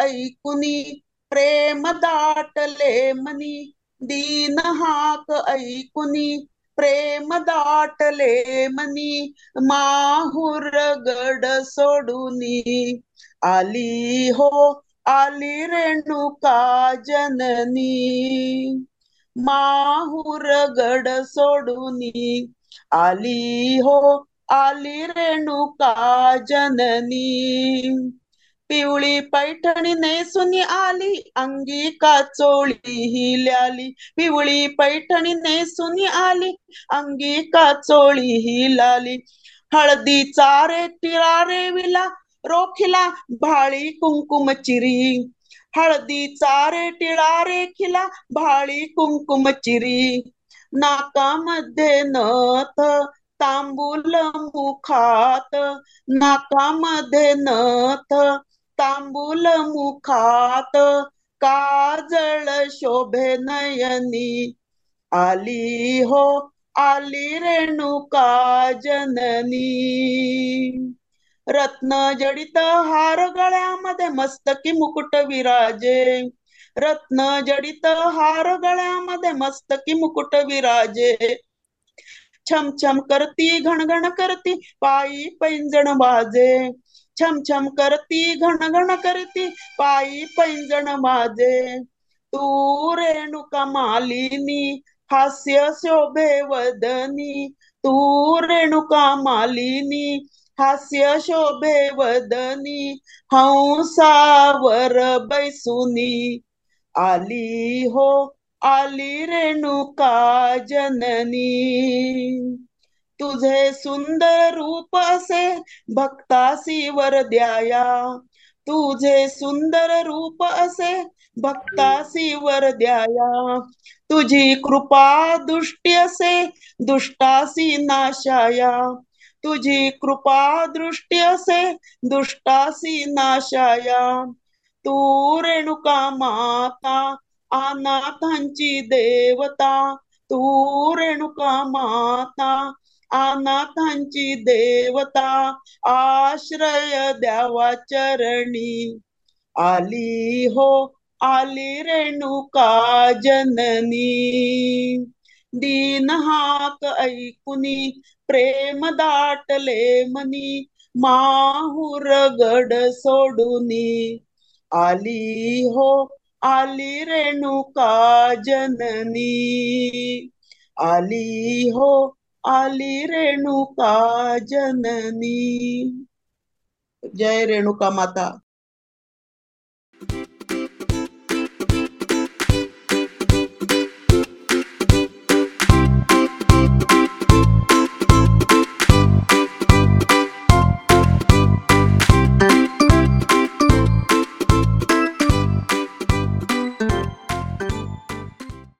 ऐकुनी प्रेम दाटले मनी। दीन हाक ऐकुनी प्रेम दाटले मनी। माहुर गड सोडूनी। आली हो आली रेणुका जननी। माहुर गड सोडूनी। आली हो आली रेणुका जननी। पिवळी पैठणी नेसून आली अंगी काचोळी हिल्याली पिवळी पैठणी नेसून आली अंगी काचोळी हिलाली हळदी चारे टिरारे विला रोखिला भाळी कुंकुम चिरी. हळदी चारे टिळारे खिला भाळी कुंकुम चिरी. नाकामध्ये नथ तांबूल मुखात नाकामध्ये नथ तांबूल मुखात काजळ शोभे नयनी. आली हो आली रेणुका जननी. रत्न जडित हार गळ्यामध्ये मस्तकी मुकुट विराजे. रत्न जडित हार गळ्यामध्ये मस्तकी मुकुट विराजे. छमछम करती घणघण करती पायी पैंजण वाजे. छम छम करती घणघण करती पायी पैंजण माझे. तू रेणुका मालिनी हास्य शोभे वदनी. तू रेणुका मालिनी हास्य शोभे वदनी. हंसावर बैसुनी. आली हो आली रेणुका जननी. तुझे सुंदर रूप असे भक्तासी वर द्याया. तुझे सुंदर रूप असे भक्तासी वर द्याया. तुझी कृपा दृष्टी असे दुष्टासी नाशाया. तुझी कृपा दृष्टी असे दुष्टासी नाशाया. तू रेणुका माता अनाथांची देवता. तू रेणुका माता अनाथांची देवता आश्रय द्यावा चरणी. आली हो आली रेणुका जननी. दीन हाक ऐकुनी प्रेम दाटले मनी माहुर गड सोडूनी. आली हो आली रेणुका जननी. आली हो आली रेणुका जननी. जय रेणुका माता.